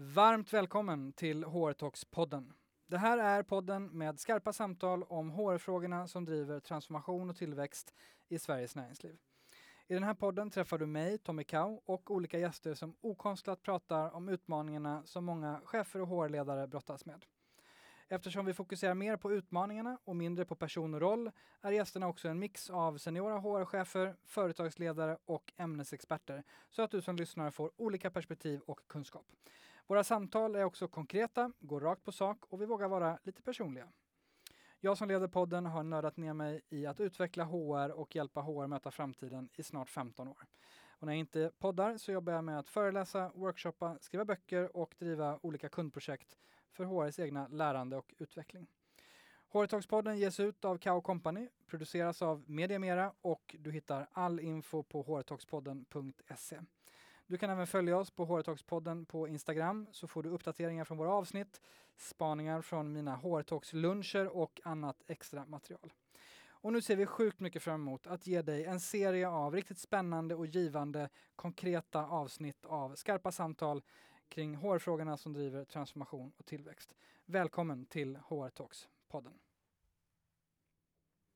Varmt välkommen till HR Talks-podden. Det här är podden med skarpa samtal om HR-frågorna som driver transformation och tillväxt i Sveriges näringsliv. I den här podden träffar du mig, Tommy Kau, och olika gäster som okonstlat pratar om utmaningarna som många chefer och HR-ledare brottas med. Eftersom vi fokuserar mer på utmaningarna och mindre på person och roll är gästerna också en mix av seniora HR-chefer, företagsledare och ämnesexperter så att du som lyssnar får olika perspektiv och kunskap. Våra samtal är också konkreta, går rakt på sak och vi vågar vara lite personliga. Jag som leder podden har nördat ner mig i att utveckla HR och hjälpa HR möta framtiden i snart 15 år. Och när jag inte poddar så jobbar jag med att föreläsa, workshoppa, skriva böcker och driva olika kundprojekt för HRs egna lärande och utveckling. HR-talkspodden ges ut av Kao Company, produceras av Media Mera och du hittar all info på hrtalkspodden.se. Du kan även följa oss på HR på Instagram så får du uppdateringar från våra avsnitt, spaningar från mina HR luncher och annat extra material. Och nu ser vi sjukt mycket fram emot att ge dig en serie av riktigt spännande och givande konkreta avsnitt av skarpa samtal kring HR-frågorna som driver transformation och tillväxt. Välkommen till HR Talks-podden.